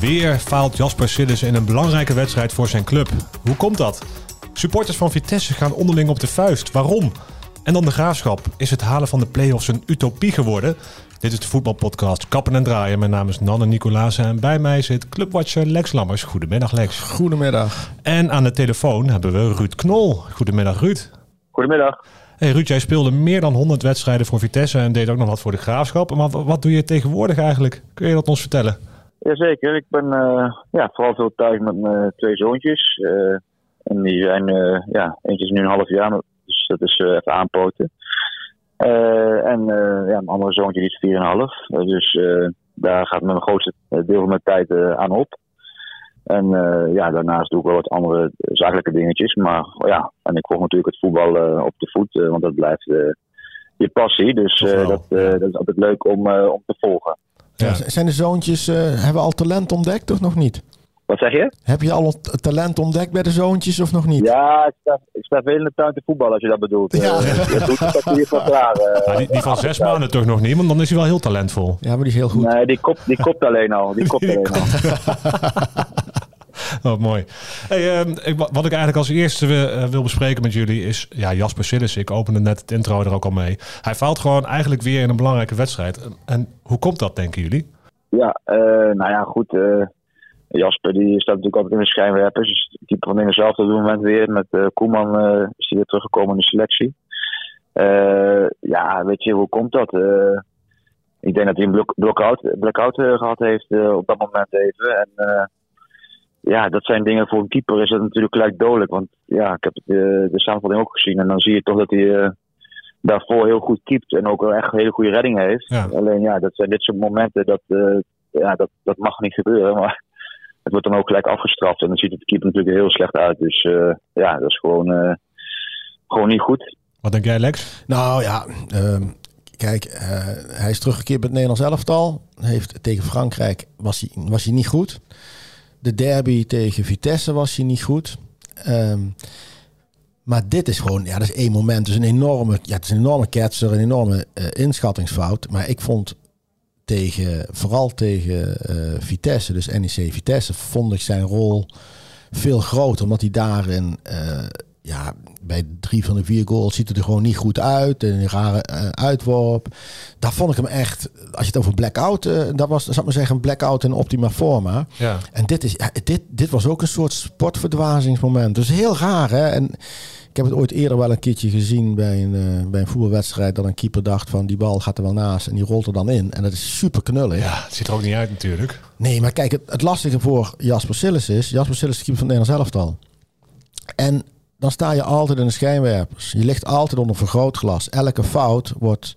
Weer faalt Jasper Sillis in een belangrijke wedstrijd voor zijn club. Hoe komt dat? Supporters van Vitesse gaan onderling op de vuist. Waarom? En dan de graafschap. Is het halen van de play-offs een utopie geworden? Dit is de voetbalpodcast Kappen en Draaien. Mijn naam is Nanne Nicolaas en bij mij zit clubwatcher Lex Lammers. Goedemiddag Lex. Goedemiddag. En aan de telefoon hebben we Ruud Knol. Goedemiddag Ruud. Goedemiddag. Hey Ruud, jij speelde meer dan 100 wedstrijden voor Vitesse en deed ook nog wat voor de graafschap. Maar wat doe je tegenwoordig eigenlijk? Kun je dat ons vertellen? Jazeker, ik ben uh, ja, vooral veel thuis met mijn twee zoontjes. Uh, en die zijn, uh, ja, eentje is nu een half jaar, dus dat is even aanpoten. en ja, mijn andere zoontje is 4,5. dus daar gaat mijn grootste deel van mijn tijd aan op. En ja, daarnaast doe ik wel wat andere zakelijke dingetjes. Maar ja, en ik volg natuurlijk het voetbal op de voet, want dat blijft je passie. Dus dat, dat is altijd leuk om, om te volgen. Ja. Zijn de zoontjes, uh, hebben al talent ontdekt of nog niet? Wat zeg je? Heb je al talent ontdekt bij de zoontjes of nog niet? Ja, ik sta, ik sta veel in de tuin te voetballen als je dat bedoelt. Ja. Uh, doet het van klaar. Uh, die, die, van zes maanden toch nog niet, want dan is hij wel heel talentvol. Ja, maar die is heel goed. Nee, die kopt, die kopt alleen al. Die kopt alleen al. Oh, mooi. Uh, ik, wat ik eigenlijk als eerste wil, wil bespreken met jullie is... Ja, Jasper Sillis, ik opende net het intro er ook al mee. Hij faalt gewoon eigenlijk weer in een belangrijke wedstrijd. En hoe komt dat, denken jullie? Ja, uh, nou ja, goed. Uh, Jasper die staat natuurlijk altijd in de schijnwerpers. Dus die dingen zelf op dit moment weer. Met Koeman is hij weer teruggekomen in de selectie. ja, weet je, hoe komt dat? ik denk dat hij een blackout, blackout gehad heeft op dat moment even. En ja, dat zijn dingen voor een keeper is dat natuurlijk gelijk dodelijk. Want ja, ik heb de, de samenvatting ook gezien. En dan zie je toch dat hij uh, daarvoor heel goed keept. En ook echt een hele goede redding heeft. Alleen ja, dat zijn dit soort momenten dat, uh, ja, dat, dat mag niet gebeuren. Maar het wordt dan ook gelijk afgestraft. En dan ziet het keeper natuurlijk heel slecht uit. Dus uh, ja, dat is gewoon, gewoon niet goed. Wat denk jij, Lex? Nou ja, ehm, kijk, hij is teruggekeerd met het Nederlands elftal. Heeft, tegen Frankrijk was hij, was hij niet goed. De derby tegen Vitesse was hij niet goed. Ehm, maar dit is gewoon, ja, dat is één moment. Dus een enorme, ja, het is een enorme ketser, een enorme uh, inschattingsfout. Maar ik vond tegen, vooral tegen uh, Vitesse, dus NEC Vitesse, vond ik zijn rol veel groter. Omdat hij daarin uh, ja, bij drie van de vier goals ziet het er gewoon niet goed uit. En een rare uh, uitworp. Daar vond ik hem echt, als je het over blackout, uh, dat was, zou ik maar zeggen, een blackout in optima forma. Ja. En dit, is, dit, dit was ook een soort sportverdwazingsmoment. Dus heel raar, hè? En ik heb het ooit eerder wel een keertje gezien bij een, uh, bij een voetbalwedstrijd. Dat een keeper dacht van die bal gaat er wel naast en die rolt er dan in. En dat is super knullig. Ja, het ziet er ook niet uit natuurlijk. Nee, maar kijk, het, het lastige voor Jasper Sillis is... Jasper Sillis is keeper van het Nederlands elftal. En dan sta je altijd in de schijnwerpers. Je ligt altijd onder vergrootglas. Elke fout wordt,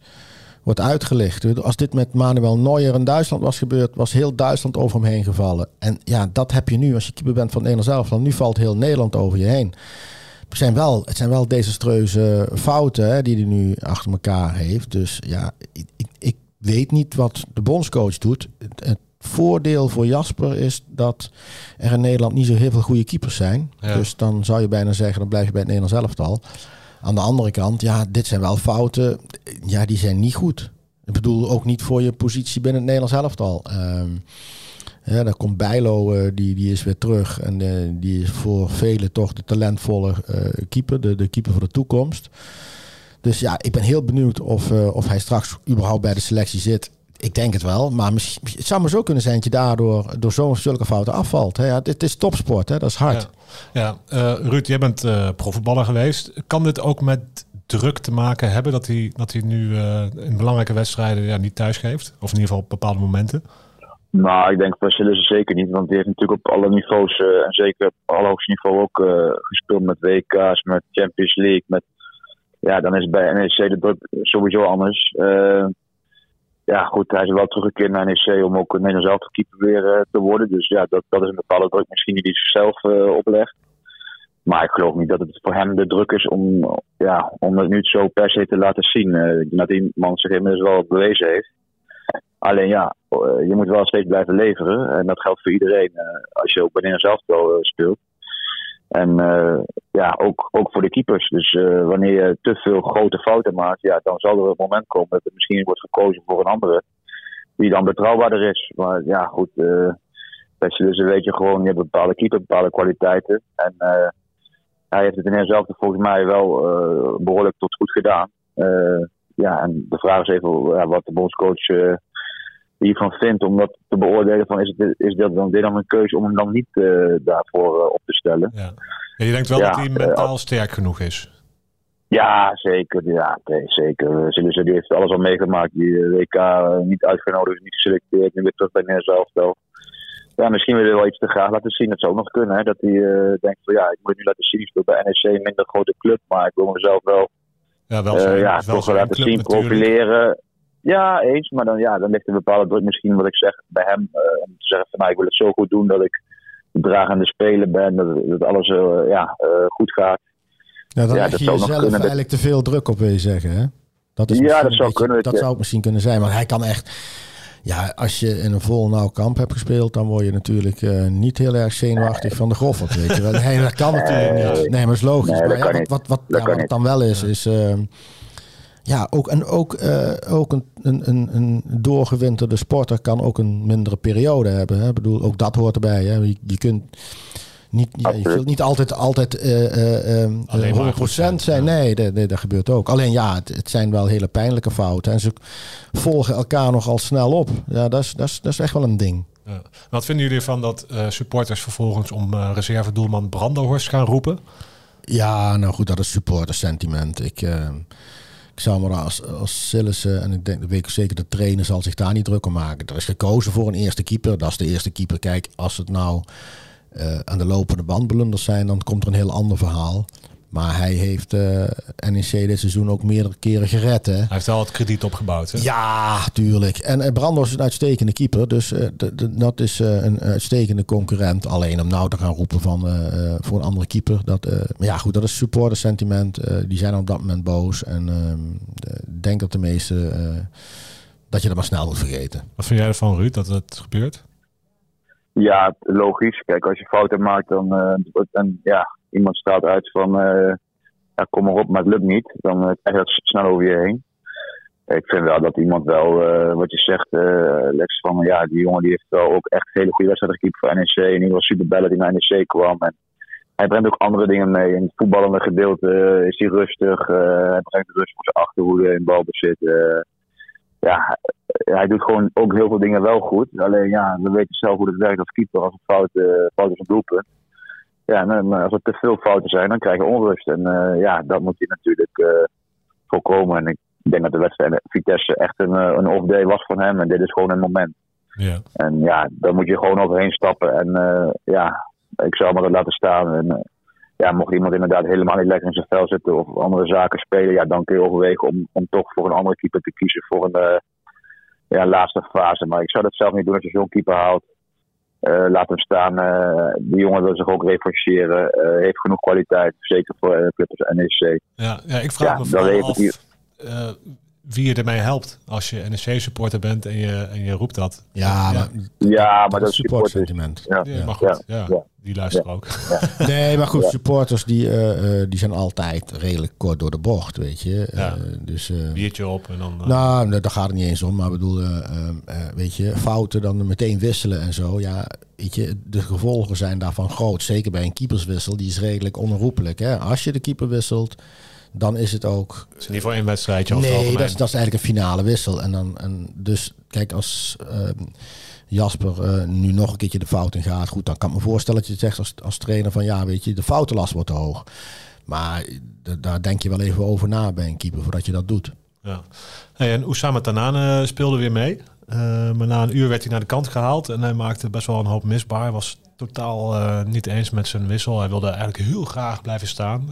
wordt uitgelicht. Als dit met Manuel Neuer in Duitsland was gebeurd, was heel Duitsland over hem heen gevallen. En ja, dat heb je nu als je keeper bent van Nederland zelf. Dan nu valt heel Nederland over je heen. Het zijn wel, het zijn wel desastreuze fouten hè, die hij nu achter elkaar heeft. Dus ja, ik, ik weet niet wat de bondscoach doet. Voordeel voor Jasper is dat er in Nederland niet zo heel veel goede keepers zijn. Dus dan zou je bijna zeggen, dan blijf je bij het Nederlands elftal. Aan de andere kant, ja, dit zijn wel fouten. Ja, die zijn niet goed. Ik bedoel, ook niet voor je positie binnen het Nederlands elftal. Um, ja, dan komt Bijlo, uh, die, die is weer terug. En uh, die is voor velen toch de talentvolle uh, keeper, de, de keeper voor de toekomst. Dus ja, ik ben heel benieuwd of, of hij straks überhaupt bij de selectie zit. Ik denk het wel, maar misschien, het zou maar zo kunnen zijn dat je daardoor door zo'n zulke fouten afvalt. Hè? Ja, het is topsport, hè? dat is hard. Ja, ja. Uh, Ruud, jij bent uh, profvoetballer geweest. Kan dit ook met druk te maken hebben dat hij, dat hij nu uh, in belangrijke wedstrijden ja, niet thuis geeft? Of in ieder geval op bepaalde momenten? Nou, ik denk is het zeker niet. Want die heeft natuurlijk op alle niveaus, en zeker op allerhoogste niveau ook gespeeld met WK's, met Champions League. Met, ja, dan is het bij NEC de druk sowieso anders ja, goed, hij is wel teruggekeerd naar NEC om ook Nederlands zelf keeper weer uh, te worden. Dus ja, dat, dat is een bepaalde druk misschien die hij zichzelf uh, oplegt. Maar ik geloof niet dat het voor hem de druk is om, ja, om het nu zo per se te laten zien. Uh, dat die man zich inmiddels wel bewezen heeft. Alleen ja, je moet wel steeds blijven leveren. En dat geldt voor iedereen als je ook bij zelf speelt. En uh, ja, ook, ook voor de keepers. Dus uh, wanneer je te veel grote fouten maakt, ja, dan zal er een moment komen dat er misschien wordt gekozen voor een andere. Die dan betrouwbaarder is. Maar ja, goed. Uh, dus weet je gewoon, je hebt bepaalde keeper, bepaalde kwaliteiten. En hij heeft het in hemzelf volgens mij wel behoorlijk tot goed gedaan. ja, en de vraag is even wat de bondscoach hiervan vindt om dat te beoordelen van is, het, is dat dan, dit dan een keuze om hem dan niet uh, daarvoor uh, op te stellen. Ja. Je denkt wel ja, dat hij mentaal uh, sterk genoeg is? Ja, zeker. Ja, nee, zeker. Silisse die heeft alles al meegemaakt. Die WK niet uitgenodigd, niet geselecteerd. Nu weer terug bij Nederland zelf. Ja, misschien wil hij wel iets te graag laten zien. Dat zou ook nog kunnen. Hè? Dat hij denkt van ja, ik moet nu laten zien. Ik speel bij NEC een minder grote club. Maar ik wil mezelf wel, ja, wel zijn, ja, wel toch laten zien, natuurlijk. profileren. Ja, eens. Maar dan, ja, dan ligt een bepaalde druk misschien wat ik zeg bij hem. Uh, om te zeggen van nou, ik wil het zo goed doen dat ik de dragende speler ben. Dat, dat alles uh, ja, uh, goed gaat. Ja, dan ja, leg je jezelf kunnen, eigenlijk te veel druk op, wil je zeggen, hè? Dat is ja, dat zou beetje, kunnen. Dat zou het misschien kunnen zijn. Maar hij kan echt... Ja, als je in een vol nauw kamp hebt gespeeld, dan word je natuurlijk uh, niet heel erg zenuwachtig nee. van de golf. Weet je wel. Nee, dat kan natuurlijk nee. niet. Nee, maar is logisch. Nee, maar ja, wat, wat, wat, ja, wat het dan wel is, is... Uh, ja, ook, en ook, uh, ook een, een, een doorgewinterde sporter kan ook een mindere periode hebben. Hè? Ik bedoel, ook dat hoort erbij. Hè? Je, je kunt niet, ja, je zult niet altijd, altijd uh, uh, 100% zijn. Nee, dat, dat, dat, gebeurt ook. Alleen ja, het, het, zijn wel hele pijnlijke fouten. En ze volgen elkaar nogal snel op. Ja, dat is, dat is, dat is echt wel een ding. Ja. Wat vinden jullie ervan dat supporters vervolgens om reservedoelman Brandenhorst gaan roepen? Ja, nou goed, dat is supportersentiment. Ik... Ik zou maar als, als en ik denk, dat weet ik zeker, de trainer zal zich daar niet druk om maken. Er is gekozen voor een eerste keeper. Dat is de eerste keeper. Kijk, als het nou uh, aan de lopende band blunders zijn, dan komt er een heel ander verhaal. Maar hij heeft uh, NEC dit seizoen ook meerdere keren gered. Hè? Hij heeft wel wat krediet opgebouwd. Hè? Ja, tuurlijk. En uh, Brandos is een uitstekende keeper. Dus uh, dat is een uitstekende concurrent. Alleen om nou te gaan roepen van, voor een andere keeper. Dat, maar ja, goed, dat is supporter sentiment. die zijn op dat moment boos. En ik denk dat de meeste dat je dat maar snel moet vergeten. Wat vind jij ervan, Ruud, dat het gebeurt? Ja, logisch. Kijk, als je fouten maakt, dan, dan ja, iemand straalt uit van uh, ja, kom maar op, maar het lukt niet, dan uh, krijg dat snel over je heen. Ik vind wel dat iemand wel, uh, wat je zegt, Lex, van ja, die jongen die heeft wel ook echt hele goede wedstrijden gekiept voor NEC. En die was super bellen die naar NEC kwam. En hij brengt ook andere dingen mee. In het voetballende gedeelte is hij rustig. hij brengt rust voor zijn achterhoede in balbezit. ja, hij doet gewoon ook heel veel dingen wel goed. Alleen ja, we weten zelf hoe het werkt als keeper als een fout, fout is doelpunt ja, en, als er te veel fouten zijn, dan krijg je onrust. En uh, ja, dat moet je natuurlijk uh, voorkomen. En ik denk dat de wedstrijd Vitesse echt een, een off-day was van hem. En dit is gewoon een moment. Ja. En ja, daar moet je gewoon overheen stappen. En ja, ik zou dat laten staan. En ja, mocht iemand inderdaad helemaal niet lekker in zijn vel zitten of andere zaken spelen, ja, dan kun je overwegen om, om toch voor een andere keeper te kiezen voor een ja, laatste fase. Maar ik zou dat zelf niet doen als je zo'n keeper haalt. Uh, laat hem staan. Uh, die jongen wil zich ook revancheren. Uh, heeft genoeg kwaliteit, zeker voor uh, clubs NEC. Ja, ja, ik vraag me vooral af wie je ermee helpt als je NEC-supporter bent en je, en je roept dat. Ja, ja. maar, ja, maar dat, is support sentiment. Ja. ja. maar goed, ja, die luisteren ook. Nee, maar goed, supporters die, uh, die zijn altijd redelijk kort door de bocht, weet je. Uh, dus, Biertje op en dan... Nou, daar gaat het niet eens om, maar bedoel, weet je, fouten dan meteen wisselen en zo. Ja, weet je, de gevolgen zijn daarvan groot. Zeker bij een keeperswissel, die is redelijk onherroepelijk. Hè? Als je de keeper wisselt dan is het ook. Het is niet voor één wedstrijdje. Nee, dat is, dat is eigenlijk een finale wissel. En dan, en dus kijk, als uh, Jasper uh, nu nog een keertje de fout in gaat, goed, dan kan ik me voorstellen dat je zegt als, als trainer van ja, weet je, de foutenlast wordt te hoog. Maar daar denk je wel even over na bij een keeper voordat je dat doet. Ja. Hey, en Oussama Tanane speelde weer mee. Uh, maar na een uur werd hij naar de kant gehaald en hij maakte best wel een hoop misbaar. Was totaal niet eens met zijn wissel. Hij wilde eigenlijk heel graag blijven staan.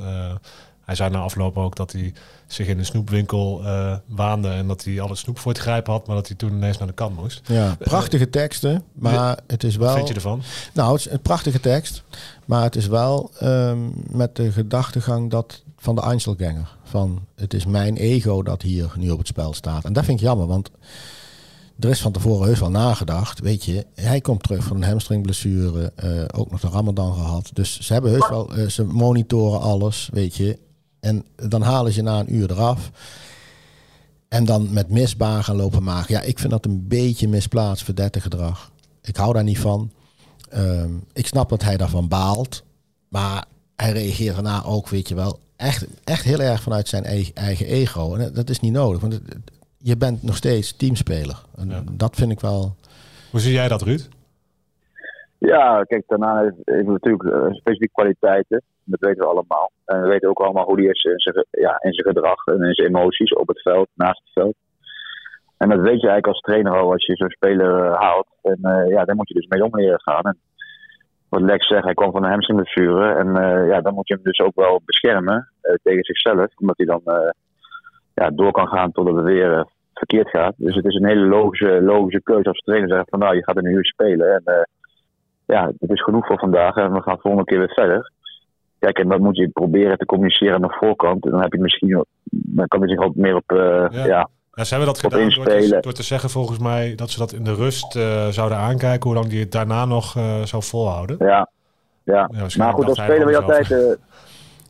Hij zei na afloop ook dat hij zich in een snoepwinkel uh, waande en dat hij alle snoep voor het grijpen had, maar dat hij toen ineens naar de kant moest. Ja, prachtige teksten, maar het is wel. Wat vind je ervan? Nou, het is een prachtige tekst, maar het is wel um, met de gedachtegang dat van de Einzelganger. Van het is mijn ego dat hier nu op het spel staat. En dat vind ik jammer, want er is van tevoren heus wel nagedacht. Weet je, hij komt terug van een hamstringblessure. eh, ook nog de Ramadan gehad. Dus ze hebben heus wel, eh, ze monitoren alles, weet je. En dan halen ze je na een uur eraf. En dan met misbaar gaan lopen maken. Ja, ik vind dat een beetje misplaatst verdette gedrag. Ik hou daar niet van. Ehm, ik snap dat hij daarvan baalt. Maar hij reageert daarna ook, weet je wel, echt, echt heel erg vanuit zijn eigen, eigen ego. En dat is niet nodig, want je bent nog steeds teamspeler. En Ja. dat vind ik wel... Hoe zie jij dat, Ruud? Ja, kijk, daarna heeft, heeft natuurlijk eh, specifieke kwaliteiten. Dat weten we allemaal. En we weten ook allemaal hoe die is in zijn, ja, in zijn gedrag en in zijn emoties op het veld, naast het veld. En dat weet je eigenlijk als trainer al als je zo'n speler eh, haalt. En eh, ja, daar moet je dus mee om leren gaan. En wat Lex zegt, hij kwam van een hamstringblessure. En eh, ja, dan moet je hem dus ook wel beschermen tegen zichzelf. Omdat hij dan ja, door kan gaan totdat het weer verkeerd gaat. Dus het is een hele logische, logische keuze als trainer zeggen van nou, je gaat er nu spelen. En ja, het is genoeg voor vandaag en we gaan volgende keer weer verder. Kijk, en dat moet je proberen te communiceren aan de voorkant. En dan heb je misschien, dan kan hij zich ook meer op, eh, Ja. ja. Ja, ze hebben dat gedaan door te, door te zeggen volgens mij dat ze dat in de rust eh, zouden aankijken, hoe lang die het daarna nog eh, zou volhouden. Ja, ja. Ja, maar goed, als speler wil je altijd.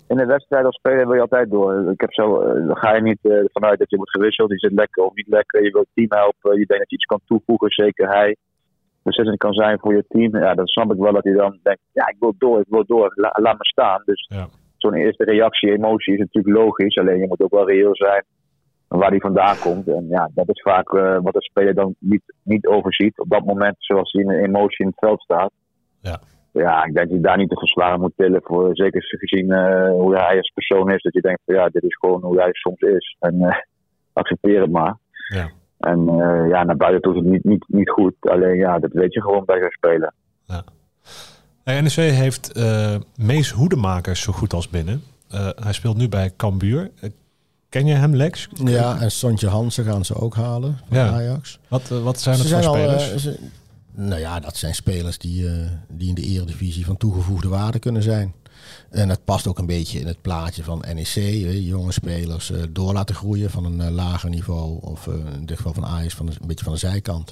in de wedstrijd als speler wil je altijd door. Ik heb zo, dan ga je niet vanuit dat je wordt gewisseld. Je zit lekker of niet lekker. Je wilt het team helpen. Je denkt dat je iets kan toevoegen. Zeker hij. Beslissend kan zijn voor je team. Ja, dan snap ik wel dat hij dan denkt: ja, ik wil door, ik wil door. La- laat me staan. Dus Ja. zo'n eerste reactie, emotie is natuurlijk logisch. Alleen je moet ook wel reëel zijn waar hij vandaan komt. En ja, dat is vaak eh, wat de speler dan niet, niet overziet. Op dat moment, zoals hij in de emotie in het veld staat. Ja. Ja, ik denk dat je daar niet te verzwaren moet tillen. Voor, zeker gezien eh, hoe hij als persoon is. Dat je denkt van ja, dit is gewoon hoe hij soms is. En eh, accepteer het maar. Ja. En eh, ja, naar buiten toe is het niet, niet, niet goed. Alleen ja, dat weet je gewoon bij zo'n speler. Hey, NEC heeft eh Mees Hoedemakers zo goed als binnen. Eh, hij speelt nu bij Cambuur. Ken je hem, Lex? Ja, en Sontje Hansen gaan ze ook halen van Ja. Ajax. Wat, wat zijn Ze het voor zijn al, spelers? ze- nou ja, dat zijn spelers die, eh, die in de eredivisie van toegevoegde waarde kunnen zijn. En het past ook een beetje in het plaatje van NEC. jonge spelers eh, door laten groeien van een eh, lager niveau. Of eh, in dit geval van Ajax van een beetje van de zijkant.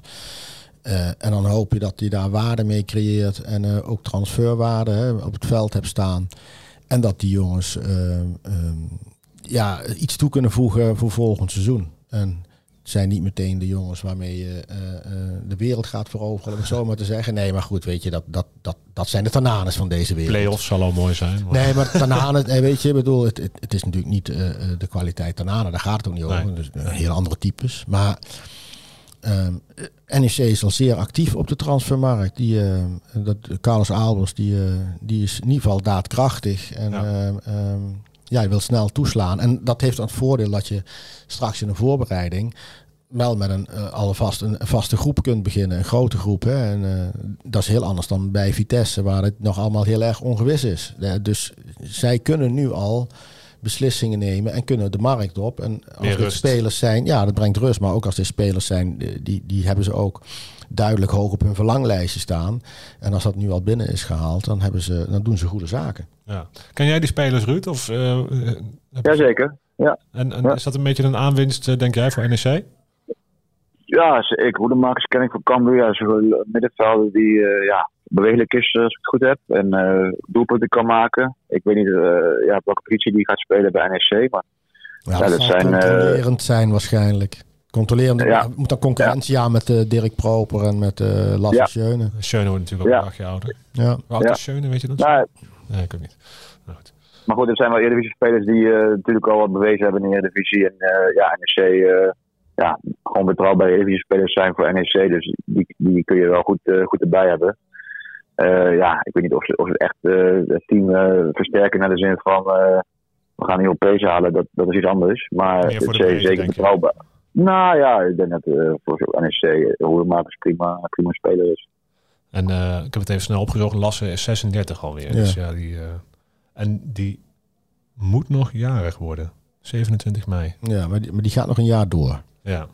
En dan hoop je dat hij daar waarde mee creëert. En ook transferwaarde op het veld hebt staan. En dat die jongens eh, ehm, ja, iets toe kunnen voegen voor volgend seizoen. En zijn niet meteen de jongens waarmee je eh, eh, de wereld gaat veroveren, om het zo maar te zeggen. Nee, maar goed, weet je, dat, dat, dat, dat zijn de tananes van deze wereld. Playoffs zal al mooi zijn. maar- Nee, maar Tanane, eh, weet je, ik bedoel, het, het, het is natuurlijk niet de kwaliteit Tanane, daar gaat het ook niet over. Nee. Dus eh, heel andere types. Maar ehm, eh, NEC is al zeer actief op de transfermarkt. Die, dat, Carlos Albers, die, die is in ieder geval daadkrachtig. En Ja. ja. Ja, je wil snel toeslaan. En dat heeft dan het voordeel dat je straks in een voorbereiding wel met een alvast een vaste groep kunt beginnen, een grote groep. Hè? En eh, dat is heel anders dan bij Vitesse, waar het nog allemaal heel erg ongewis is. Dus zij kunnen nu al beslissingen nemen en kunnen de markt op. En als rust. spelers zijn, ja, dat brengt rust. Maar ook als dit spelers zijn, eh, die, die hebben ze ook duidelijk hoog op hun verlanglijstje staan. En als dat nu al binnen is gehaald, dan, hebben ze, dan doen ze goede zaken. Ja. Ken jij die spelers, Ruud? Of, heb je- Jazeker. Ja, En, en Ja. is dat een beetje een aanwinst, eh, denk jij, voor NEC? ja ik, Hoedemakers ken ik van Cambuur. Ja, zo'n middenvelder die eh, ja, bewegelijk is, als ik het goed heb. En eh doelpunten kan maken. Ik weet niet eh, ja, welke positie die gaat spelen bij NEC. Maar Ja, Ja, dat, dat zal zijn, eh, zijn waarschijnlijk. Controlerend. Ja. Moet dan concurrentie aan met eh, Dirk Proper en met eh Lasse Ja. Schöne. Schöne wordt natuurlijk ook Ja. een dagje ouder. Ja. Hoe oud Ja. is Schöne, weet je dat? nou, Nee, ik ook niet. Nou, goed. Maar goed, er zijn wel Eredivisie spelers die eh, natuurlijk al wat bewezen hebben in de Eredivisie. En eh, ja, NEC, eh, ja, gewoon betrouwbare Eredivisie spelers zijn voor NEC. Dus die, die kun je wel goed, goed erbij hebben. Eh, ja, ik weet niet of ze, of ze echt eh, het team eh, versterken naar de zin van eh, we gaan Europees halen. Dat, dat is iets anders. Maar het is zeker je? Nou ja, ik denk dat eh, voor zo'n NEC Hoedemakers prima, prima speler is. En eh, ik heb het even snel opgezocht. Lasse is 36 alweer. Ja. Dus ja, die, eh, en die moet nog jarig worden. 27 mei. Ja, maar die, maar die gaat nog een jaar door. Ja.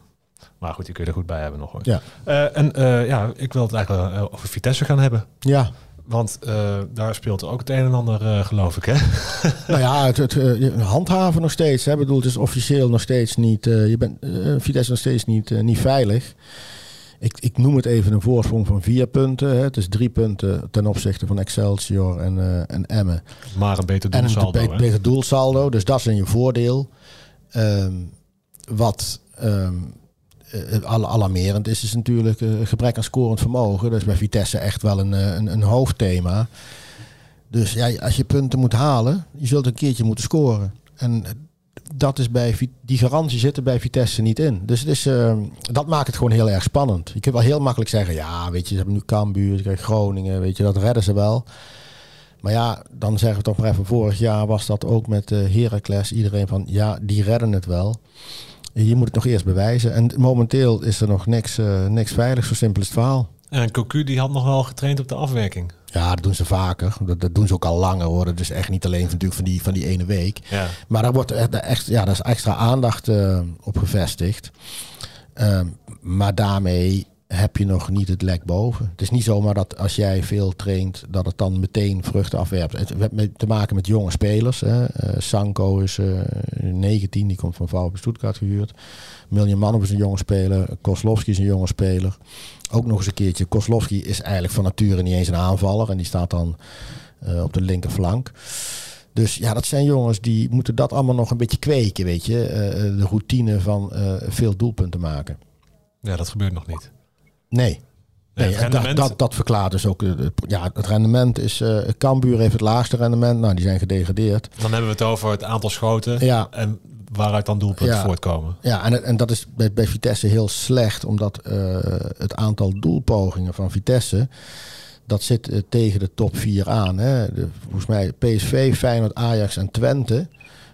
Maar goed, die kun je er goed bij hebben nog hoor. Ja. Eh, en eh, ja, ik wil het eigenlijk eh, over Vitesse gaan hebben. Ja, Want eh, daar speelt ook het een en ander, eh, geloof ik, hè? nou ja, het, het eh, handhaven nog steeds. Hè. Ik bedoel, het is officieel nog steeds niet. je bent Vitesse nog steeds niet, niet veilig. ik, ik noem het even een voorsprong van vier punten. Hè. Het is drie punten ten opzichte van Excelsior en, en Emmen. Maar een beter En doelsaldo. een be- beter doelsaldo. Dus dat is in je voordeel. Ehm, wat ehm, eh, al- alarmerend is, is natuurlijk eh, gebrek aan scorend vermogen. Dat is bij Vitesse echt wel een, eh, een, een hoofdthema. Dus ja, als je punten moet halen, je zult een keertje moeten scoren. En eh, dat is bij die garantie zit er bij Vitesse niet in. Dus het is, eh, dat maakt het gewoon heel erg spannend. Je kunt wel heel makkelijk zeggen, ja, weet je, ze hebben nu Cambuur, Groningen, weet je, dat redden ze wel. Maar ja, dan zeggen we toch maar even, vorig jaar was dat ook met eh Heracles. Iedereen van, ja, die redden het wel. Je moet het nog eerst bewijzen. En momenteel is er nog niks, eh, niks veilig, zo simpel is het verhaal. En Cocu die had nog wel getraind op de afwerking. Ja, dat doen ze vaker. Dat, dat doen ze ook al langer hoor. Dat is echt niet alleen natuurlijk van die, van die ene week. Ja. Maar daar wordt echt, echt, ja, daar is extra aandacht eh, op gevestigd. Ehm, maar daarmee heb je nog niet het lek boven. Het is niet zomaar dat als jij veel traint, dat het dan meteen vruchten afwerpt. Het heeft te maken met jonge spelers. Hè. Eh, Sanko is eh 19, die komt van VfB Stuttgart gehuurd. Miljan Manov is een jonge speler. Kozlowski is een jonge speler. Ook nog eens een keertje. Kozlowski is eigenlijk van nature niet eens een aanvaller. En die staat dan eh, op de linkerflank. Dus ja, dat zijn jongens die moeten dat allemaal nog een beetje kweken, weet je. De routine van veel doelpunten maken. ja, dat gebeurt nog niet. Nee. Dat, dat, dat verklaart dus ook. eh, ja, het rendement is. eh Cambuur heeft het laagste rendement. Nou, die zijn gedegradeerd. Dan hebben we het over het aantal schoten Ja. en waaruit dan doelpunten Ja. voortkomen. Ja, en, en dat is bij, bij Vitesse heel slecht, omdat eh, het aantal doelpogingen van Vitesse. Dat zit tegen de top 4 aan. Hè. De, volgens mij PSV, Feyenoord, Ajax en Twente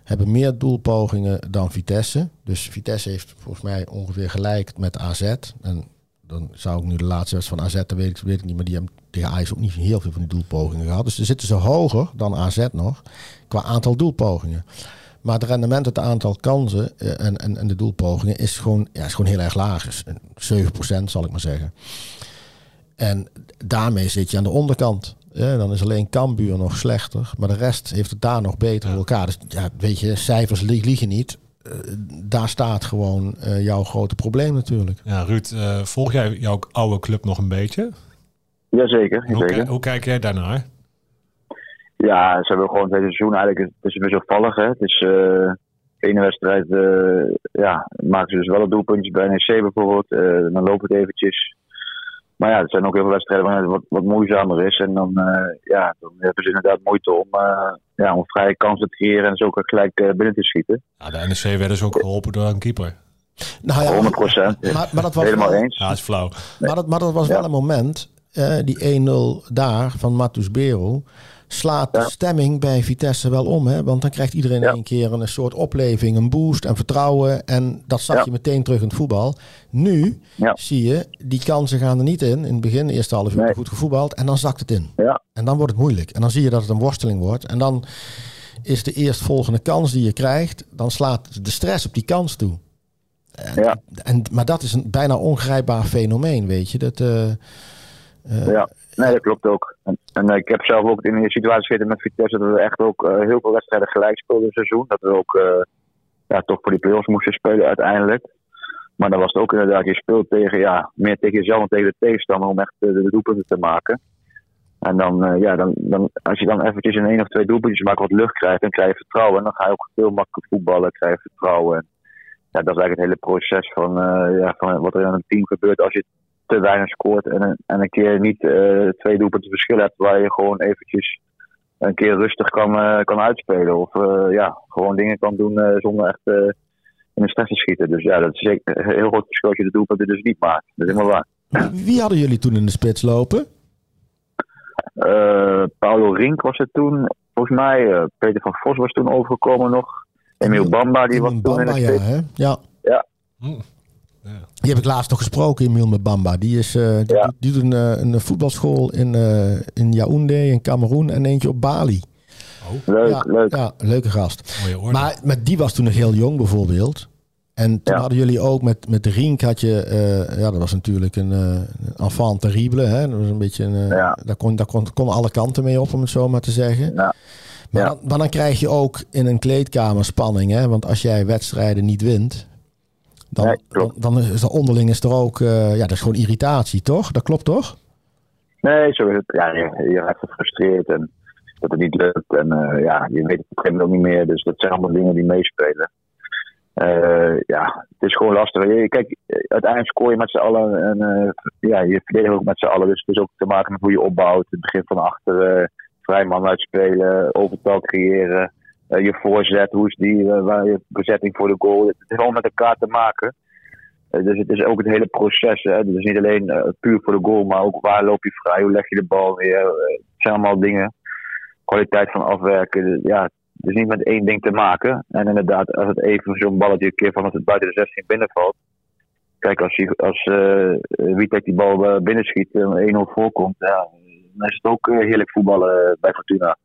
hebben meer doelpogingen dan Vitesse. Dus Vitesse heeft volgens mij ongeveer gelijk met AZ. En dan zou ik nu de laatste wedstrijd van AZ, dat weet ik, weet ik niet, maar die hebben tegen Ajax ook niet heel veel van die doelpogingen gehad. Dus ze zitten ze hoger dan AZ nog, qua aantal doelpogingen. Maar het rendement, het aantal kansen eh, en, en, en de doelpogingen is gewoon, ja, is gewoon heel erg laag. Dus 7% zal ik maar zeggen. En daarmee zit je aan de onderkant. Ja, dan is alleen Cambuur nog slechter. Maar de rest heeft het daar nog beter voor elkaar. Dus ja, weet je, cijfers li- liegen niet. Eh, daar staat gewoon eh, jouw grote probleem natuurlijk. Ja, Ruud, eh, volg jij jouw oude club nog een beetje? Jazeker, Hoe, jazeker. ki- hoe kijk jij daarnaar? Ja, ze hebben gewoon het hele seizoen eigenlijk. Het is wisselvallig. Hè. Het is eh, de ene wedstrijd eh, ja, maken ze dus wel een doelpuntjes bij NEC bijvoorbeeld. Eh, dan loopt het eventjes. Maar ja, er zijn ook heel veel wedstrijden waar het wat, wat moeizamer is. En dan, eh, ja, dan hebben ze inderdaad moeite om, eh, ja, om vrije kansen te creëren en zo ook gelijk eh, binnen te schieten. Ja, de NEC werden ze ook geholpen door een keeper. Nou ja, 100 procent. maar, maar dat was Helemaal wel, eens. Ja, dat is flauw. Maar dat, maar dat was Ja. wel een moment. eh, die 1-0 daar van Matus Bero slaat de stemming bij Vitesse wel om. Hè? Want dan krijgt iedereen Ja. een keer een soort opleving, een boost en vertrouwen. En dat zag je meteen terug in het voetbal. Nu zie je, die kansen gaan er niet in. In het begin, de eerste half uur Nee. goed gevoetbald. En dan zakt het in. En dan wordt het moeilijk. En dan zie je dat het een worsteling wordt. En dan is de eerstvolgende kans die je krijgt, dan slaat de stress op die kans toe. En, Ja. en, maar dat is een bijna ongrijpbaar fenomeen, weet je. Dat, eh, eh, ja. Nee, dat klopt ook. En, en eh, ik heb zelf ook in de situatie gezeten met Vitesse dat we echt ook eh, heel veel wedstrijden gelijk speelden in het seizoen. Dat we ook eh, ja, toch voor die play-offs moesten spelen uiteindelijk. Maar dan was het ook inderdaad, je speelt tegen, ja, meer tegen jezelf dan tegen de tegenstander om echt de doelpunten te maken. En dan, ja, dan, dan, als je dan eventjes een één of twee doelpuntjes maakt, wat lucht krijgt, dan krijg je vertrouwen. En dan ga je ook veel makkelijker voetballen, krijg je vertrouwen. En, ja, dat is eigenlijk het hele proces van, ja, van wat er in een team gebeurt als je te weinig scoort en, een- en een keer niet eh, twee doelpunten verschil hebt, waar je gewoon eventjes een keer rustig kan, eh, kan uitspelen. Of eh, ja, gewoon dingen kan doen eh, zonder echt eh, in de stress te schieten. Dus ja, dat is zeker een heel groot verschil als je de doelpunten dus niet maakt. Dat is helemaal waar. Wie hadden jullie toen in de spits lopen? Eh, Paulo Rink was het toen, volgens mij. Peter van Vos was toen overgekomen nog. Emil Bamba, die was toen in de ja, hè? ja. Hm. Ja. Die heb ik laatst nog gesproken, Emil met Bamba. Die, is, eh, die, Ja. die doet een, eh, een voetbalschool in, eh in Yaoundé, in Cameroen en eentje op Bali. Leuk, ja, leuk. Ja, leuke gast. Maar met die was toen nog heel jong bijvoorbeeld. En toen Ja. hadden jullie ook met, met Rink had je, eh, ja, dat was natuurlijk een, eh, een enfant terrible. Hè? Dat was een beetje een, Ja. daar, kon, daar kon, kon alle kanten mee op, om het zo maar te zeggen. Ja. Maar, Ja. dan, maar dan krijg je ook in een kleedkamer spanning. Hè? Want als jij wedstrijden niet wint, dan, Nee, dan, is er onderling is er ook, eh, ja, dat is gewoon irritatie, toch? Dat klopt toch? Nee, zo is het. Ja, je, je raakt gefrustreerd en dat het niet lukt. En eh, ja, je weet het op een gegeven moment ook niet meer. Dus dat zijn allemaal dingen die meespelen. Eh, ja, het is gewoon lastig. Je- Kijk, uiteindelijk scoor je met z'n allen. En ja, je verdedigt ook met z'n allen. Dus het is ook te maken met hoe je opbouwt. Het begin van achter, vrij man uitspelen, overtal creëren. Eh, je voorzet, hoe is die, eh, waar je bezetting voor de goal. Het is allemaal met elkaar te maken. Eh, dus het is ook het hele proces. Hè? Dus niet alleen puur voor de goal, maar ook waar loop je vrij, hoe leg je de bal weer. Het zijn allemaal dingen. Kwaliteit van afwerken. Dus Ja, het is niet met één ding te maken. En inderdaad, als het even zo'n balletje een keer van als het buiten de 16 binnenvalt. Kijk, als, je, als eh Witek die bal binnenschiet en 1-0 voorkomt, ja, dan is het ook heerlijk voetballen bij Fortuna.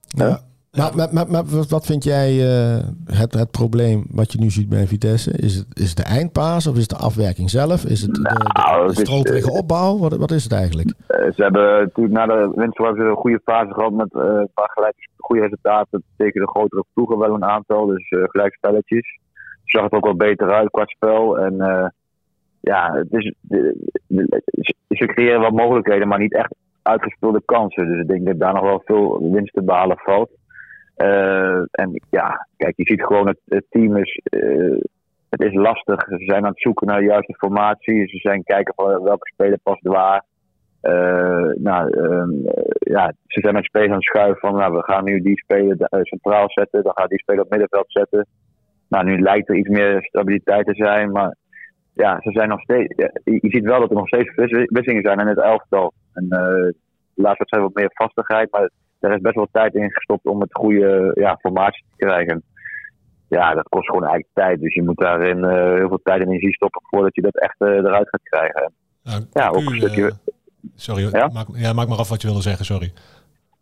Ja. Maar, maar, maar, maar wat- wat vind jij eh, het, het probleem wat je nu ziet bij Vitesse? Is het, is het de eindpaas of is het de afwerking zelf? Is het de, de, Nou, de is, stroperige opbouw? Wat, wat is het eigenlijk? Eh, ze hebben natuurlijk na de winst een goede fase gehad met eh, een paar gelijke goede resultaten tegen de grotere ploegen wel een aantal. Dus eh gelijkspelletjes. Zag het ook wel beter uit qua spel. En eh, ja, het is, ze- ze creëren wel mogelijkheden, maar niet echt uitgespeelde kansen. Dus ik denk dat daar nog wel veel winst te behalen valt. Eh, en ja, kijk, je ziet gewoon het, het team is, eh, het is lastig. Ze zijn aan het zoeken naar de juiste formatie. Ze zijn kijken van welke speler past waar. Eh, nou, ehm, eh, ja, ze zijn met spelers aan het schuiven van, nou, we gaan nu die speler centraal zetten, dan gaat die speler op middenveld zetten. Nou, nu lijkt er iets meer stabiliteit te zijn, maar ja, ze zijn nog steeds. je, ziet wel dat er nog steeds wis- wisselingen zijn in het elftal. En eh laatst zijn wat meer vastigheid, maar er is best wel tijd in gestopt om het goede ja, formatie te krijgen. Ja, dat kost gewoon eigenlijk tijd. Dus je moet daarin eh, heel veel tijd en energie stoppen voordat je dat echt eh, eruit gaat krijgen. Ja, ook een stukje- eh, sorry, Ja? Maak, ja, maak maar af wat je wilde zeggen, sorry.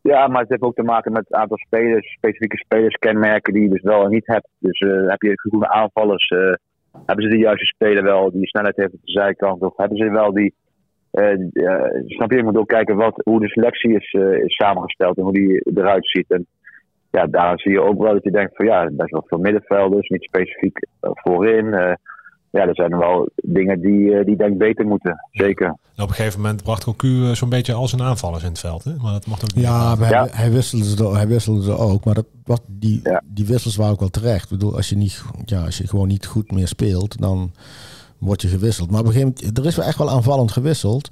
Ja, maar het heeft ook te maken met het aantal spelers, specifieke spelerskenmerken die je dus wel en niet hebt. Dus heb je goede aanvallers, hebben ze de juiste speler wel die snelheid heeft op de zijkant? Of hebben ze wel die, snap je, je moet ook kijken wat, hoe de selectie is, eh, is samengesteld en hoe die eruit ziet. En ja, daar zie je ook wel dat je denkt van ja, best wel veel middenvelders, niet specifiek eh, voorin. Eh, ja, er zijn wel dingen die, eh, die denk ik beter moeten, zeker. En op een gegeven moment bracht Cocu eh, zo'n beetje al zijn aanvallers in het veld. Hè? Maar dat mocht ook niet. Ja, maar Ja. Hij, hij, wisselde ze, hij wisselde ze ook. Maar dat, wat, die, Ja. die wissels waren ook wel terecht. Ik bedoel, als je, niet, ja, als je gewoon niet goed meer speelt, dan word je gewisseld. Maar op een gegeven moment, er is wel echt wel aanvallend gewisseld.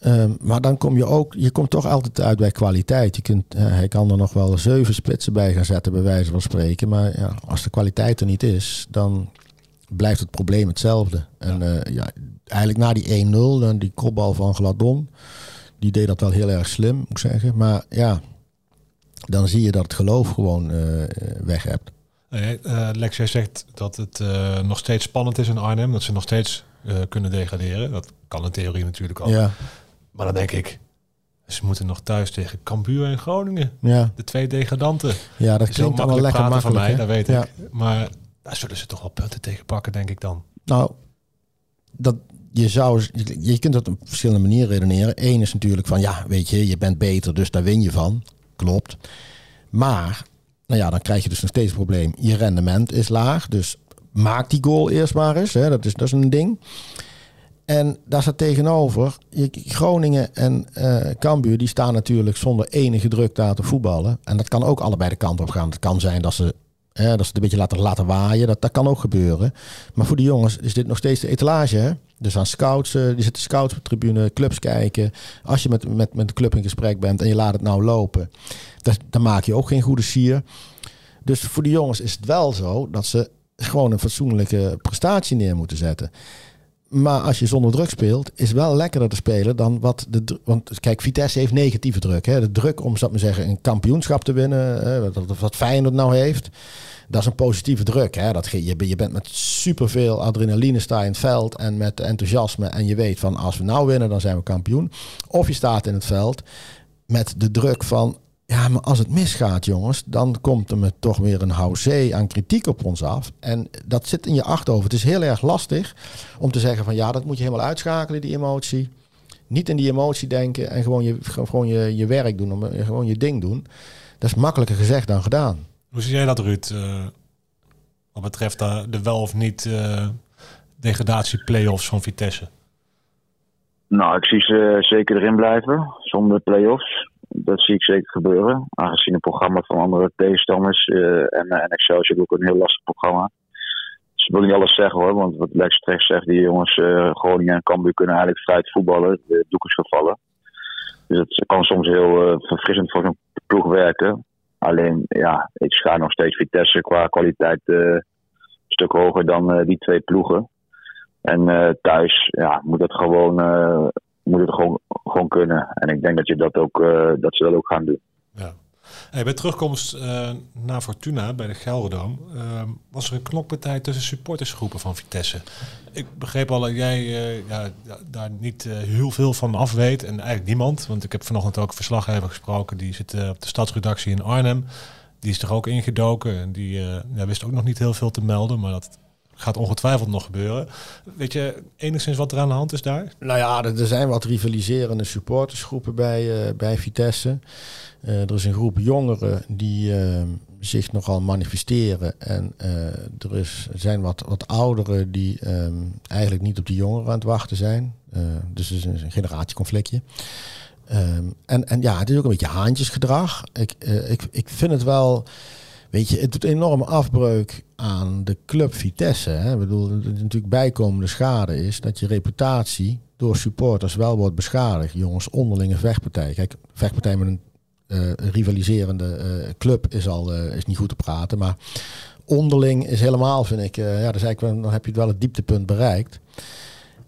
Ehm, maar dan kom je ook, je komt toch altijd uit bij kwaliteit. Je kunt, eh, hij kan er nog wel zeven splitsen bij gaan zetten, bij wijze van spreken. Maar ja, als de kwaliteit er niet is, dan blijft het probleem hetzelfde. En eh, ja, eigenlijk na die 1-0, dan die kopbal van Gladon, die deed dat wel heel erg slim, moet ik zeggen. Maar ja, dan zie je dat het geloof gewoon eh, weg hebt. Nee, eh, Lex, jij zegt dat het eh, nog steeds spannend is in Arnhem. Dat ze nog steeds eh, kunnen degraderen. Dat kan in theorie natuurlijk al. Ja, Maar dan denk ik, ze moeten nog thuis tegen Cambuur en Groningen. ja, De twee degradanten. ja, dat klinkt makkelijk lekker makkelijk. van mij, hè? dat weet Ja. ik. Maar daar zullen ze toch wel punten tegen pakken, denk ik dan. Nou, dat, je, zou, je kunt dat op verschillende manieren redeneren. Eén is natuurlijk van, ja, weet je, je bent beter, dus daar win je van. Klopt. Maar, nou ja, dan krijg je dus nog steeds het probleem. Je rendement is laag, dus maak die goal eerst maar eens. Hè. Dat, is, dat is een ding. En daar staat tegenover, Groningen en eh Cambuur, die staan natuurlijk zonder enige druk daar te voetballen. En dat kan ook allebei de kant op gaan. Het kan zijn dat ze, dat ze het een beetje laten, laten waaien. Dat, dat kan ook gebeuren. Maar voor die jongens is dit nog steeds de etalage. Hè? Dus aan scouts, eh, die zitten scouts op de tribune, clubs kijken. Als je met, met, met de club in gesprek bent en je laat het nou lopen, dat, dan maak je ook geen goede sier. Dus voor die jongens is het wel zo dat ze gewoon een fatsoenlijke prestatie neer moeten zetten. Maar als je zonder druk speelt, is wel lekkerder te spelen dan wat de. Want kijk, Vitesse heeft negatieve druk. Hè? De druk om, zou ik maar zeggen, een kampioenschap te winnen. Hè? Wat, wat Feyenoord nou heeft. Dat is een positieve druk. Hè? Dat, je, je bent met superveel adrenaline sta in het veld en met enthousiasme. En je weet van als we nou winnen, dan zijn we kampioen. Of je staat in het veld met de druk van. Ja, maar als het misgaat, jongens, dan komt er me toch weer een houzee aan kritiek op ons af. En dat zit in je achterhoofd. Het is heel erg lastig om te zeggen van ja, dat moet je helemaal uitschakelen, die emotie. Niet in die emotie denken en gewoon je, gewoon je, je werk doen, om- gewoon je ding doen. Dat is makkelijker gezegd dan gedaan. Hoe zie jij dat, Ruud? eh, wat betreft eh, de wel of niet eh, degradatie-playoffs van Vitesse? Nou, ik zie ze zeker erin blijven, zonder play-offs. Dat zie ik zeker gebeuren. Aangezien het programma van andere tegenstanders uh, en, en Excelsior ook een heel lastig programma. Dus ik wil niet alles zeggen hoor, want wat Lex terecht zegt, die jongens uh, Groningen en Cambuur kunnen eigenlijk vrij voetballen. De doek is gevallen. Dus het kan soms heel verfrissend voor zo'n ploeg werken. Alleen, ja, ik schaar nog steeds Vitesse qua kwaliteit een stuk hoger dan die twee ploegen. En thuis ja, moet het gewoon, moet het gewoon, gewoon kunnen. En ik denk dat, je dat, ook, uh, dat ze dat ook gaan doen. Ja. Bij terugkomst naar Fortuna bij de Gelderdoom was er een knokpartij tussen supportersgroepen van Vitesse. Ik begreep al dat jij ja, daar niet heel veel van af weet en eigenlijk niemand. Want ik heb vanochtend ook een verslaggever gesproken, die zit op de stadsredactie in Arnhem. Die is er ook ingedoken en die ja, wist ook nog niet heel veel te melden, maar dat gaat ongetwijfeld nog gebeuren. Weet je enigszins wat er aan de hand is daar? Nou ja, er zijn wat rivaliserende supportersgroepen bij, uh, bij Vitesse. Uh, er is een groep jongeren die uh, zich nogal manifesteren. En er is, zijn wat, wat ouderen die eigenlijk niet op die jongeren aan het wachten zijn. dus het is een, een generatieconflictje. En, en ja, het is ook een beetje haantjesgedrag. Ik, ik, ik vind het wel... Weet je, het doet enorm afbreuk aan de club Vitesse. Hè. Bedoel, natuurlijk bijkomende schade is dat je reputatie door supporters wel wordt beschadigd. Jongens, onderlinge vechtpartij. Kijk, vechtpartij met een uh, rivaliserende uh, club is al uh, is niet goed te praten. Maar onderling is helemaal, vind ik, ja, dus eigenlijk, dan heb je wel het dieptepunt bereikt.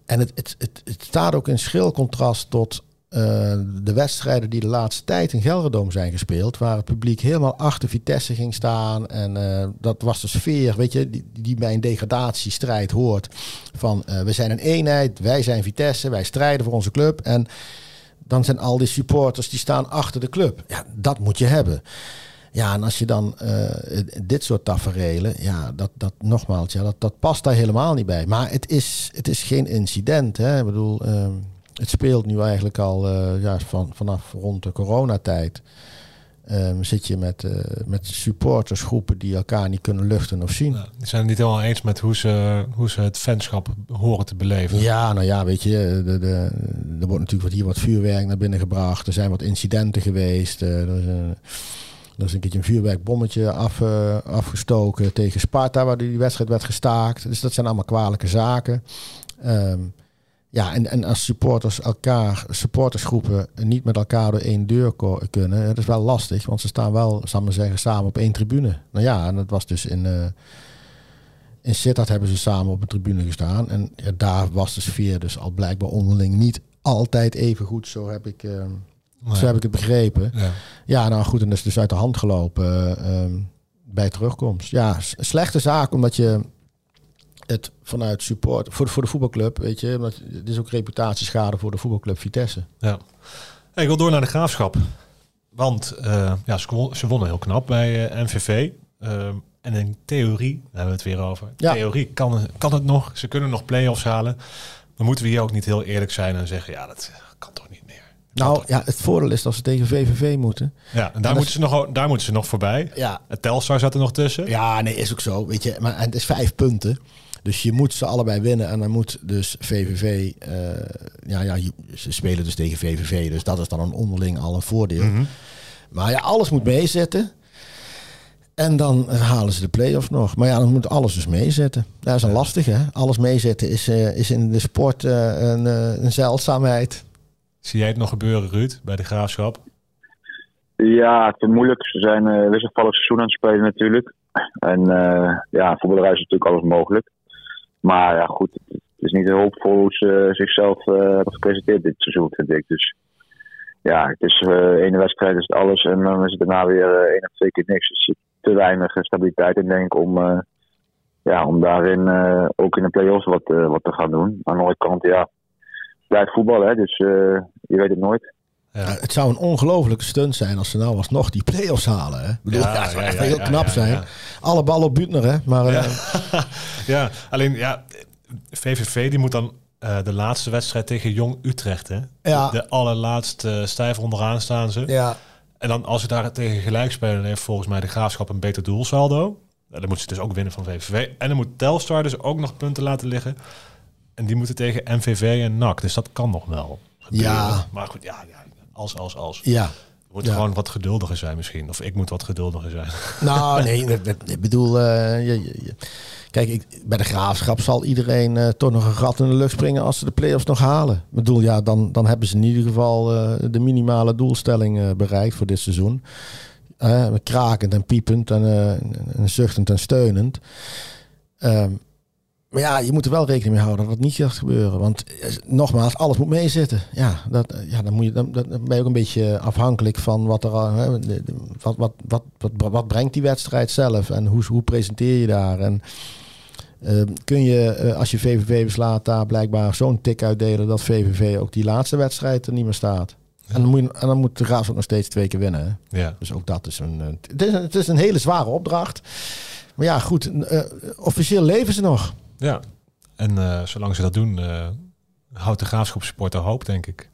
En het, het, het, het staat ook in schril contrast tot uh, de wedstrijden die de laatste tijd in Gelderdoom zijn gespeeld, waar het publiek helemaal achter Vitesse ging staan. En uh, dat was de sfeer, weet je, die, die bij een degradatiestrijd hoort. Van uh, we zijn een eenheid, wij zijn Vitesse, wij strijden voor onze club. En dan zijn al die supporters die staan achter de club. Ja, dat moet je hebben. Ja, en als je dan dit soort taferelen, ja, dat, dat nogmaals, ja, dat, dat past daar helemaal niet bij. Maar het is, het is geen incident. Hè? Ik bedoel, ehm, het speelt nu eigenlijk al uh, ja, van, vanaf rond de coronatijd. Um, zit je met, uh, met supportersgroepen die elkaar niet kunnen luchten of zien. Ja, die zijn het niet helemaal eens met hoe ze, hoe ze het fanschap horen te beleven. Ja, nou ja, weet je, de, de, er wordt natuurlijk wat hier wat vuurwerk naar binnen gebracht. Er zijn wat incidenten geweest. Uh, er, is een, er is een keertje een vuurwerkbommetje af, uh, afgestoken tegen Sparta, waar die wedstrijd werd gestaakt. Dus dat zijn allemaal kwalijke zaken. Um, ja, en, en als supporters elkaar, supportersgroepen niet met elkaar door één deur kunnen, dat is wel lastig, want ze staan wel, zal maar zeggen, samen op één tribune. Nou ja, en dat was dus in, uh, in Sittard hebben ze samen op een tribune gestaan. En ja, daar was de sfeer dus al blijkbaar onderling niet altijd even goed, zo heb ik, uh, nee. zo heb ik het begrepen. Ja. ja, nou goed, en dat is dus uit de hand gelopen uh, bij terugkomst. Ja, slechte zaak, omdat je het vanuit support voor de, voor de voetbalclub, weet je, want het is ook reputatieschade voor de voetbalclub Vitesse. Ja. Hey, ik wil door naar de graafschap. Want uh, ja, ze, ze, wonnen heel knap bij uh, MVV. Uh, en in theorie, daar hebben we het weer over. Ja. Theorie kan, kan het nog. Ze kunnen nog play-offs halen. Dan moeten we hier ook niet heel eerlijk zijn en zeggen, ja, dat kan toch niet meer. Nou ja, het voordeel is dat ze tegen VVV moeten. Ja, en daar, en moeten, ze nog, daar moeten ze nog voorbij. Ja. Het Telstar zat er nog tussen. Ja, nee, is ook zo. Weet je, maar het is vijf punten. Dus je moet ze allebei winnen. En dan moet dus VVV... Uh, ja, ja, ze spelen dus tegen VVV. Dus dat is dan een onderling al een voordeel. Mm -hmm. Maar ja, alles moet meezetten. En dan halen ze de play-offs nog. Maar ja, dan moet alles dus meezetten. Dat is een lastig, hè? Alles meezetten is, uh, is in de sport uh, een, een zeldzaamheid. Zie jij het nog gebeuren, Ruud, bij de Graafschap? Ja, het is moeilijk. Ze zijn uh, wisselvallig seizoen aan het spelen natuurlijk. En ja, voetballerij is natuurlijk alles mogelijk. Maar ja, goed, het is niet hoopvol hoe ze zichzelf uh, hebben gepresenteerd dit seizoen, vind ik. Dus ja, het is uh, ene wedstrijd is het alles en dan is het daarna weer één of twee keer niks. Dus zit te weinig stabiliteit in, denk ik, om, ja, om daarin ook in de play-offs wat, wat te gaan doen. Aan de andere kant, ja, blijft voetbal, hè, dus je weet het nooit. Ja. het zou een ongelofelijke stunt zijn als ze nou alsnog die play-offs halen. Hè? Ik bedoel, ja, ja, zou echt heel knap zijn. Alle ballen op Butner, hè? Maar, ja. ja, alleen ja, VVV die moet dan uh, de laatste wedstrijd tegen Jong Utrecht, hè? De allerlaatste stijf onderaan staan ze. Ja. En dan als ze daar tegen gelijk spelen, heeft volgens mij de Graafschap een beter doelsaldo. dan moet ze dus ook winnen van VVV. En dan moet Telstar dus ook nog punten laten liggen. En die moeten tegen MVV en NAC. Dus dat kan nog wel gebeuren. Ja. Maar goed, ja, ja als, als, als. Ja. Moet Ja. gewoon wat geduldiger zijn misschien. Of ik moet wat geduldiger zijn. Nou, nee, ik- bedoel, eh, je, kijk, ik, bij de graafschap zal iedereen eh, toch nog een gat in de lucht springen als ze de play-offs nog halen. Ik bedoel, ja, dan, dan hebben ze in ieder geval eh, de minimale doelstelling bereikt voor dit seizoen. Krakend en piepend en, en zuchtend en steunend. Ehm, maar ja, je moet er wel rekening mee houden dat dat niet gaat gebeuren. Want eh, nogmaals, alles moet meezitten. Ja, dat, eh, ja dan, moet je, dan, dan ben je ook een beetje afhankelijk van wat er. Hè, wat, wat, wat, wat, wat brengt die wedstrijd zelf en hoe, hoe presenteer je daar? En eh, kun je, eh, als je VVV beslaat, daar blijkbaar zo'n tik uitdelen dat VVV ook die laatste wedstrijd er niet meer staat? En, dan moet je, en dan moet de Graafschap nog steeds twee keer winnen. Hè? Ja. Dus ook dat is een. Het is een, het is een hele zware opdracht. Maar ja, goed. officieel leven ze nog. Ja. En eh, zolang ze dat doen, eh, houdt de graafschap supporter hoop, denk ik.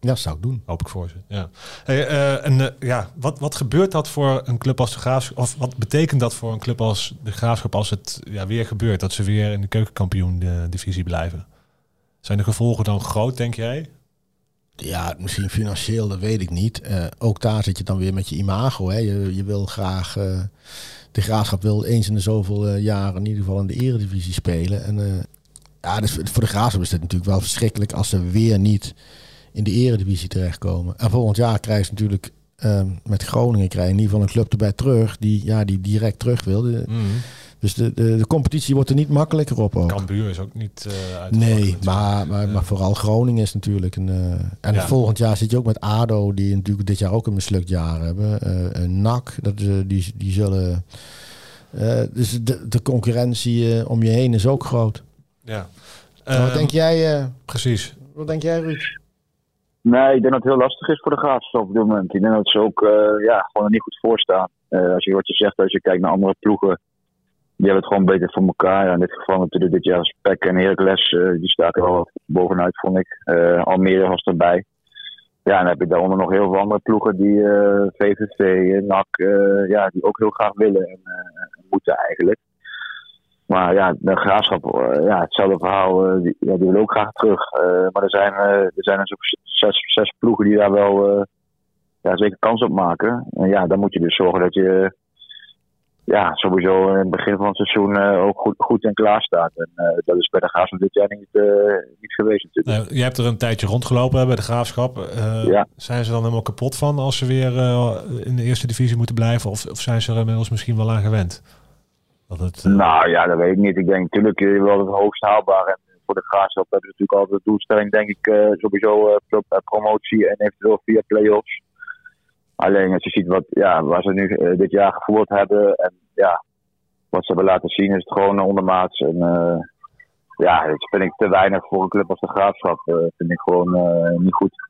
Ja, zou ik doen. Hoop ik voor ze. Ja. Hey, eh, en ja, wat, wat gebeurt dat voor een club als de Graafschap? Of wat betekent dat voor een club als de Graafschap als het ja, weer gebeurt? Dat ze weer in de keukenkampioen-divisie blijven? Zijn de gevolgen dan groot, denk jij? Ja, misschien financieel, dat weet ik niet. Ook daar zit je dan weer met je imago. Hè. Je, je wil graag. De graafschap wil eens in de zoveel eh, jaren in ieder geval in de eredivisie spelen. En eh, ja, dus voor de graafschap is dit natuurlijk wel verschrikkelijk als ze weer niet in de eredivisie terechtkomen. En volgend jaar krijgen ze natuurlijk eh, met Groningen krijgen in ieder geval een club erbij terug die, ja, die direct terug wil. De- dus de, de, de competitie wordt er niet makkelijker op ook. Cambuur is ook niet eh uit Nee, maar, maar, Ja. maar vooral Groningen is natuurlijk een. eh, en Ja. volgend jaar zit je ook met ADO, die natuurlijk dit jaar ook een mislukt jaar hebben. Eh en NAC, dat, is, die, die zullen. eh, dus de, de concurrentie om je heen is ook groot. Ja. wat Ehm, denk jij, eh, Precies. wat denk jij, Ruud? Nee, ik denk dat het heel lastig is voor de graafschap op dit moment. Ik denk dat ze ook eh, ja, gewoon er niet goed voor staan. Eh, als je wat je zegt, als je kijkt naar andere ploegen, die hebben het gewoon beter voor elkaar. Ja, in dit geval natuurlijk dit jaar Spek en Heracles, eh, die staken wel wat bovenuit, vond ik. Eh, Almere was erbij. Ja, en dan heb je daaronder nog heel veel andere ploegen die VVV, eh, NAC, eh, ja, die ook heel graag willen en moeten eigenlijk. Maar ja, de graafschap, ja, hetzelfde verhaal, die, ja, die willen ook graag terug. Maar er zijn, er zijn zes, zes ploegen die daar wel ja, zeker kans op maken. En ja, dan moet je dus zorgen dat je ja, sowieso in het begin van het seizoen eh, ook goed, goed en klaar staat. En eh, dat is bij de graafschap dit jaar niet, eh, niet geweest natuurlijk. Nou, je hebt er een tijdje rondgelopen hè, bij de Graafschap. Ja. Zijn ze dan helemaal kapot van als ze weer in de eerste divisie moeten blijven? Of, of zijn ze er inmiddels misschien wel aan gewend? Dat het, Nou ja, dat weet ik niet. Ik denk natuurlijk wel het hoogst haalbaar. En voor de graafschap hebben ze natuurlijk altijd de doelstelling, denk ik, sowieso pro- promotie en eventueel via play-offs. Alleen als je ziet wat, ja, waar ze nu eh, dit jaar gevoerd hebben en ja, wat ze hebben laten zien, is het gewoon ondermaats. En eh, ja, dat vind ik te weinig voor een club als de graafschap. eh vind ik gewoon niet goed.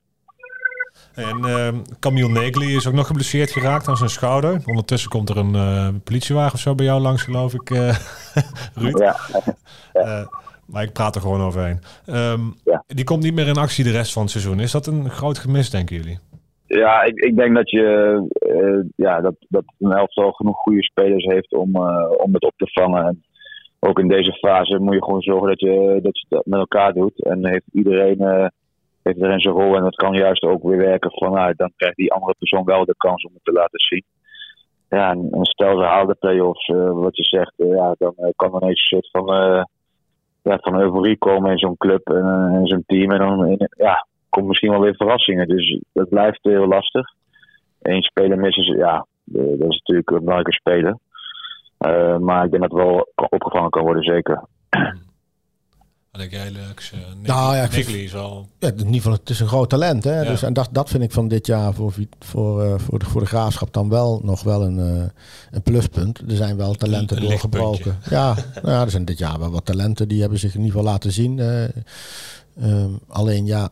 En eh Camille Negli is ook nog geblesseerd geraakt aan zijn schouder. Ondertussen komt er een politiewagen of zo bij jou langs, geloof ik, Ruud. Ja, Eh, maar ik praat er gewoon overheen. Ehm, Ja. Die komt niet meer in actie de rest van het seizoen. Is dat een groot gemis, denken jullie? Ja, ik, ik denk dat je eh, ja, dat, dat een elftal genoeg goede spelers heeft om, eh, om het op te vangen. En ook in deze fase moet je gewoon zorgen dat je dat met elkaar doet. En heeft iedereen eh, heeft erin zijn rol. En dat kan juist ook weer werken vanuit. Dan krijgt die andere persoon wel de kans om het te laten zien. Ja, en, stel ze halen de play-offs, wat je zegt, ja, dan kan er ineens een soort van, ja, van euforie komen in zo'n club en in zo'n team. En dan in, ja, komt misschien wel weer verrassingen. Dus dat blijft heel lastig. Eén speler missen ze, ja, eh, dat is natuurlijk een belangrijke speler. Eh, maar ik denk dat het wel opgevangen kan worden, zeker. Wat denk jij, Lux? Uh, Nou ja, Negli is al... Ja, in ieder geval, het is een groot talent. Hè? Ja. Dus, en dat, dat vind ik van dit jaar voor, voor, eh, voor, de, voor de graafschap dan wel nog wel een, eh, een pluspunt. Er zijn wel talenten Een doorgebroken. Ja, nou ja, er zijn dit jaar wel wat talenten die hebben zich in ieder geval laten zien. eh. Ehm, alleen ja,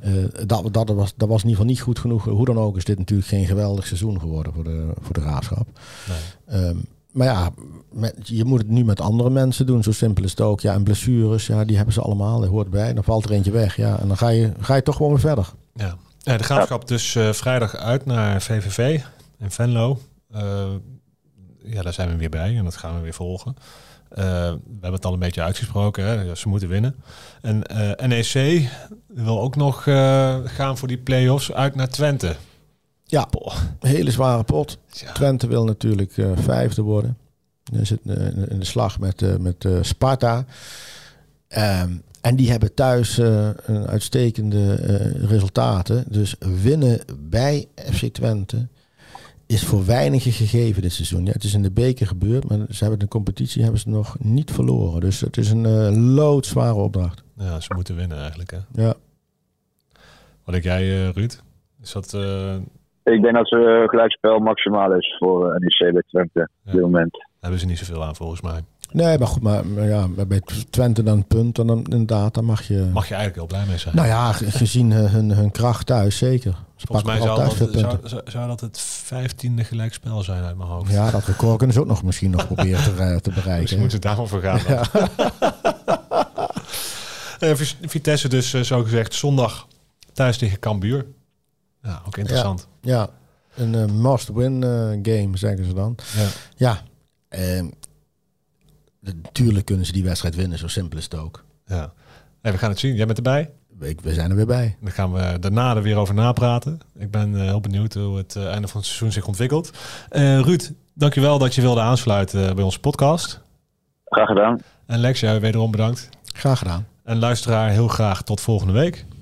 eh, dat, dat, was, dat was in ieder geval niet goed genoeg. Hoe dan ook is dit natuurlijk geen geweldig seizoen geworden voor de, voor de graafschap. Nee. Ehm, maar ja, met, je moet het nu met andere mensen doen. Zo simpel is het ook. Ja, en blessures, ja, die hebben ze allemaal. Dat hoort bij. Dan valt er eentje weg. Ja, en dan ga je, ga je toch gewoon weer verder. Ja. Ja, de graafschap dus eh, vrijdag uit naar VVV in Venlo. Eh, ja, daar zijn we weer bij en dat gaan we weer volgen. Eh, we hebben het al een beetje uitgesproken. Hè? Ze moeten winnen. En eh, NEC wil ook nog eh, gaan voor die play-offs uit naar Twente. Ja, hele zware pot. Ja. Twente wil natuurlijk vijfde worden. Dan zit in de slag met, met Sparta. Ehm, en die hebben thuis een uitstekende resultaten. Dus winnen bij FC Twente is voor weinigen gegeven dit seizoen. Ja, het is in de beker gebeurd, maar ze hebben de competitie hebben ze nog niet verloren. Dus het is een eh, loodzware opdracht. ja, ze moeten winnen eigenlijk. Hè? Ja. Wat denk jij, eh, Ruud? Is dat... eh, Ik denk dat ze gelijkspel maximaal is voor NEC bij Twente op dit moment. hebben ze niet zoveel aan volgens mij. Nee, maar goed, maar, maar ja, bij Twente dan punt, dan inderdaad, dan mag je... Mag je eigenlijk heel blij mee zijn. Nou ja, ge- gezien hun, hun, hun kracht thuis, zeker. Ze volgens mij zou dat, zou, zou, dat het vijftiende gelijkspel zijn uit mijn hoofd. Ja, dat record kunnen ze ook nog misschien nog proberen te, eh, te Dus bereiken. moeten daarvan voor gaan. dan. Eh, Vit- Vitesse dus, eh, zo gezegd, zondag thuis tegen Cambuur. Ja, ook interessant. Ja, een eh, must-win eh, game, zeggen ze dan. Ja. Ja, ehm, natuurlijk kunnen ze die wedstrijd winnen, zo simpel is het ook. Ja. Hey, we gaan het zien. Jij bent erbij. We, we zijn er weer bij. Dan gaan we daarna er weer over napraten. Ik ben eh, heel benieuwd hoe het eh, einde van het seizoen zich ontwikkelt. Eh Ruud, dankjewel dat je wilde aansluiten bij onze podcast. Graag gedaan. En Lex, jij wederom bedankt. Graag gedaan. En luisteraar, heel graag tot volgende week.